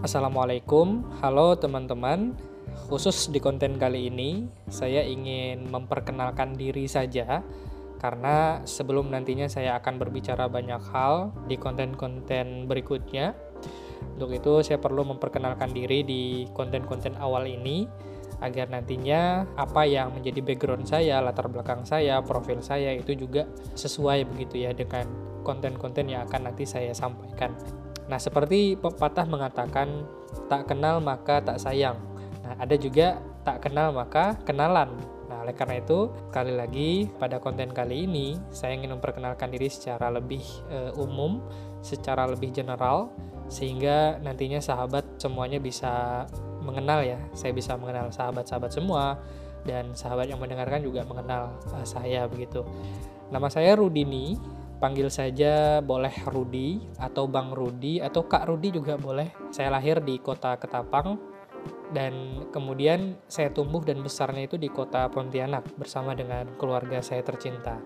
Assalamualaikum, halo teman-teman. Khusus di konten kali ini, saya ingin memperkenalkan diri saja, karena sebelum nantinya saya akan berbicara banyak hal di konten-konten berikutnya. Untuk itu, saya perlu memperkenalkan diri di konten-konten awal ini, agar nantinya apa yang menjadi background saya, latar belakang saya, profil saya itu juga sesuai begitu ya dengan konten-konten yang akan nanti saya sampaikan. Nah, seperti pepatah mengatakan, tak kenal maka tak sayang. Nah, ada juga tak kenal maka kenalan. Nah, oleh karena itu, kali lagi pada konten kali ini, saya ingin memperkenalkan diri secara lebih uh, umum, secara lebih general, sehingga nantinya sahabat semuanya bisa mengenal ya. Saya bisa mengenal sahabat-sahabat semua, dan sahabat yang mendengarkan juga mengenal uh, saya begitu. Nama saya Rudini, panggil saja boleh Rudi atau Bang Rudi atau Kak Rudi juga boleh. Saya lahir di kota Ketapang dan kemudian saya tumbuh dan besarnya itu di kota Pontianak bersama dengan keluarga saya tercinta.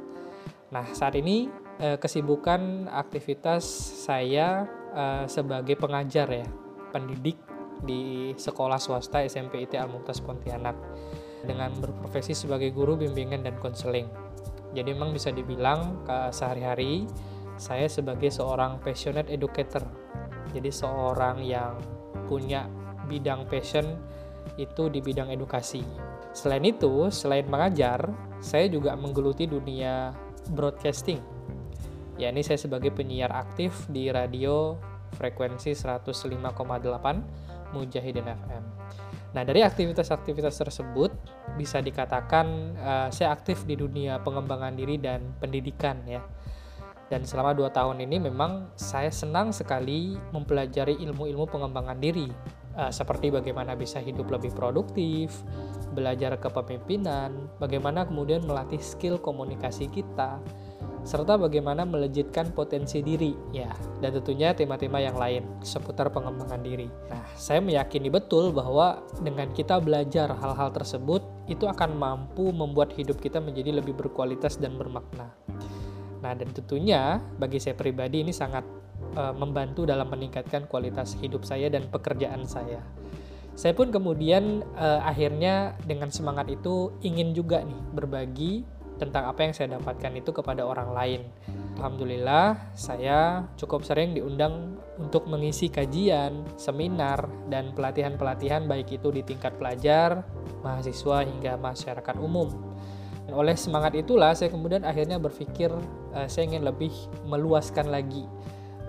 Nah, saat ini eh, kesibukan aktivitas saya eh, sebagai pengajar ya, pendidik di sekolah swasta SMP IT Al Pontianak dengan berprofesi sebagai guru bimbingan dan konseling. Jadi memang bisa dibilang sehari-hari saya sebagai seorang passionate educator. Jadi seorang yang punya bidang passion itu di bidang edukasi. Selain itu, selain mengajar, saya juga menggeluti dunia broadcasting. Ya, ini saya sebagai penyiar aktif di radio frekuensi 105,8 Mujahidin FM. Nah, dari aktivitas-aktivitas tersebut bisa dikatakan uh, saya aktif di dunia pengembangan diri dan pendidikan ya. Dan selama dua tahun ini memang saya senang sekali mempelajari ilmu-ilmu pengembangan diri uh, seperti bagaimana bisa hidup lebih produktif, belajar kepemimpinan, bagaimana kemudian melatih skill komunikasi kita, serta bagaimana melejitkan potensi diri ya dan tentunya tema-tema yang lain seputar pengembangan diri. Nah, saya meyakini betul bahwa dengan kita belajar hal-hal tersebut itu akan mampu membuat hidup kita menjadi lebih berkualitas dan bermakna. Nah, dan tentunya bagi saya pribadi ini sangat uh, membantu dalam meningkatkan kualitas hidup saya dan pekerjaan saya. Saya pun kemudian uh, akhirnya dengan semangat itu ingin juga nih berbagi tentang apa yang saya dapatkan itu kepada orang lain. Alhamdulillah, saya cukup sering diundang untuk mengisi kajian, seminar, dan pelatihan-pelatihan baik itu di tingkat pelajar, mahasiswa, hingga masyarakat umum. Dan oleh semangat itulah saya kemudian akhirnya berpikir uh, saya ingin lebih meluaskan lagi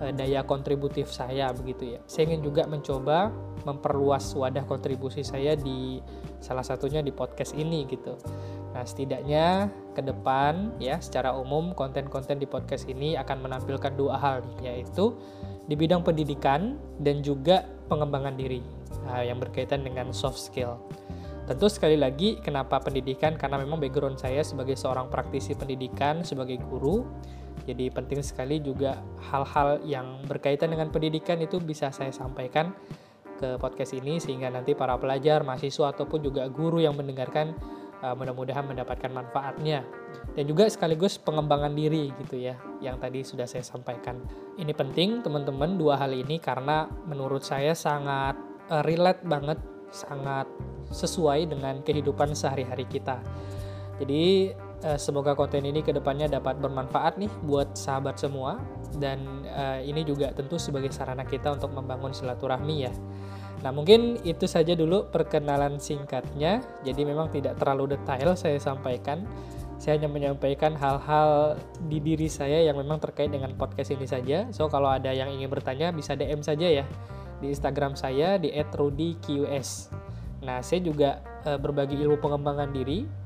uh, daya kontributif saya begitu ya. Saya ingin juga mencoba memperluas wadah kontribusi saya di salah satunya di podcast ini gitu. Nah, setidaknya ke depan ya secara umum konten-konten di podcast ini akan menampilkan dua hal yaitu di bidang pendidikan dan juga pengembangan diri nah, yang berkaitan dengan soft skill. Tentu sekali lagi kenapa pendidikan karena memang background saya sebagai seorang praktisi pendidikan sebagai guru jadi penting sekali juga hal-hal yang berkaitan dengan pendidikan itu bisa saya sampaikan ke podcast ini sehingga nanti para pelajar, mahasiswa ataupun juga guru yang mendengarkan uh, mudah-mudahan mendapatkan manfaatnya. Dan juga sekaligus pengembangan diri gitu ya yang tadi sudah saya sampaikan. Ini penting teman-teman dua hal ini karena menurut saya sangat uh, relate banget sangat sesuai dengan kehidupan sehari-hari kita. Jadi uh, semoga konten ini ke depannya dapat bermanfaat nih buat sahabat semua dan uh, ini juga tentu sebagai sarana kita untuk membangun silaturahmi ya Nah, mungkin itu saja dulu perkenalan singkatnya. Jadi memang tidak terlalu detail saya sampaikan. Saya hanya menyampaikan hal-hal di diri saya yang memang terkait dengan podcast ini saja. So, kalau ada yang ingin bertanya bisa DM saja ya di Instagram saya di @rudyqs. Nah, saya juga e, berbagi ilmu pengembangan diri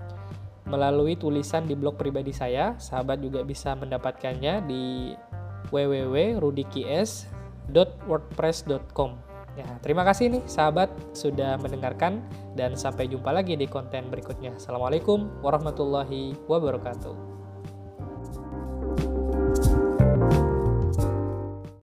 melalui tulisan di blog pribadi saya. Sahabat juga bisa mendapatkannya di www.rudyqs.wordpress.com. Ya, terima kasih nih sahabat sudah mendengarkan dan sampai jumpa lagi di konten berikutnya. Assalamualaikum warahmatullahi wabarakatuh.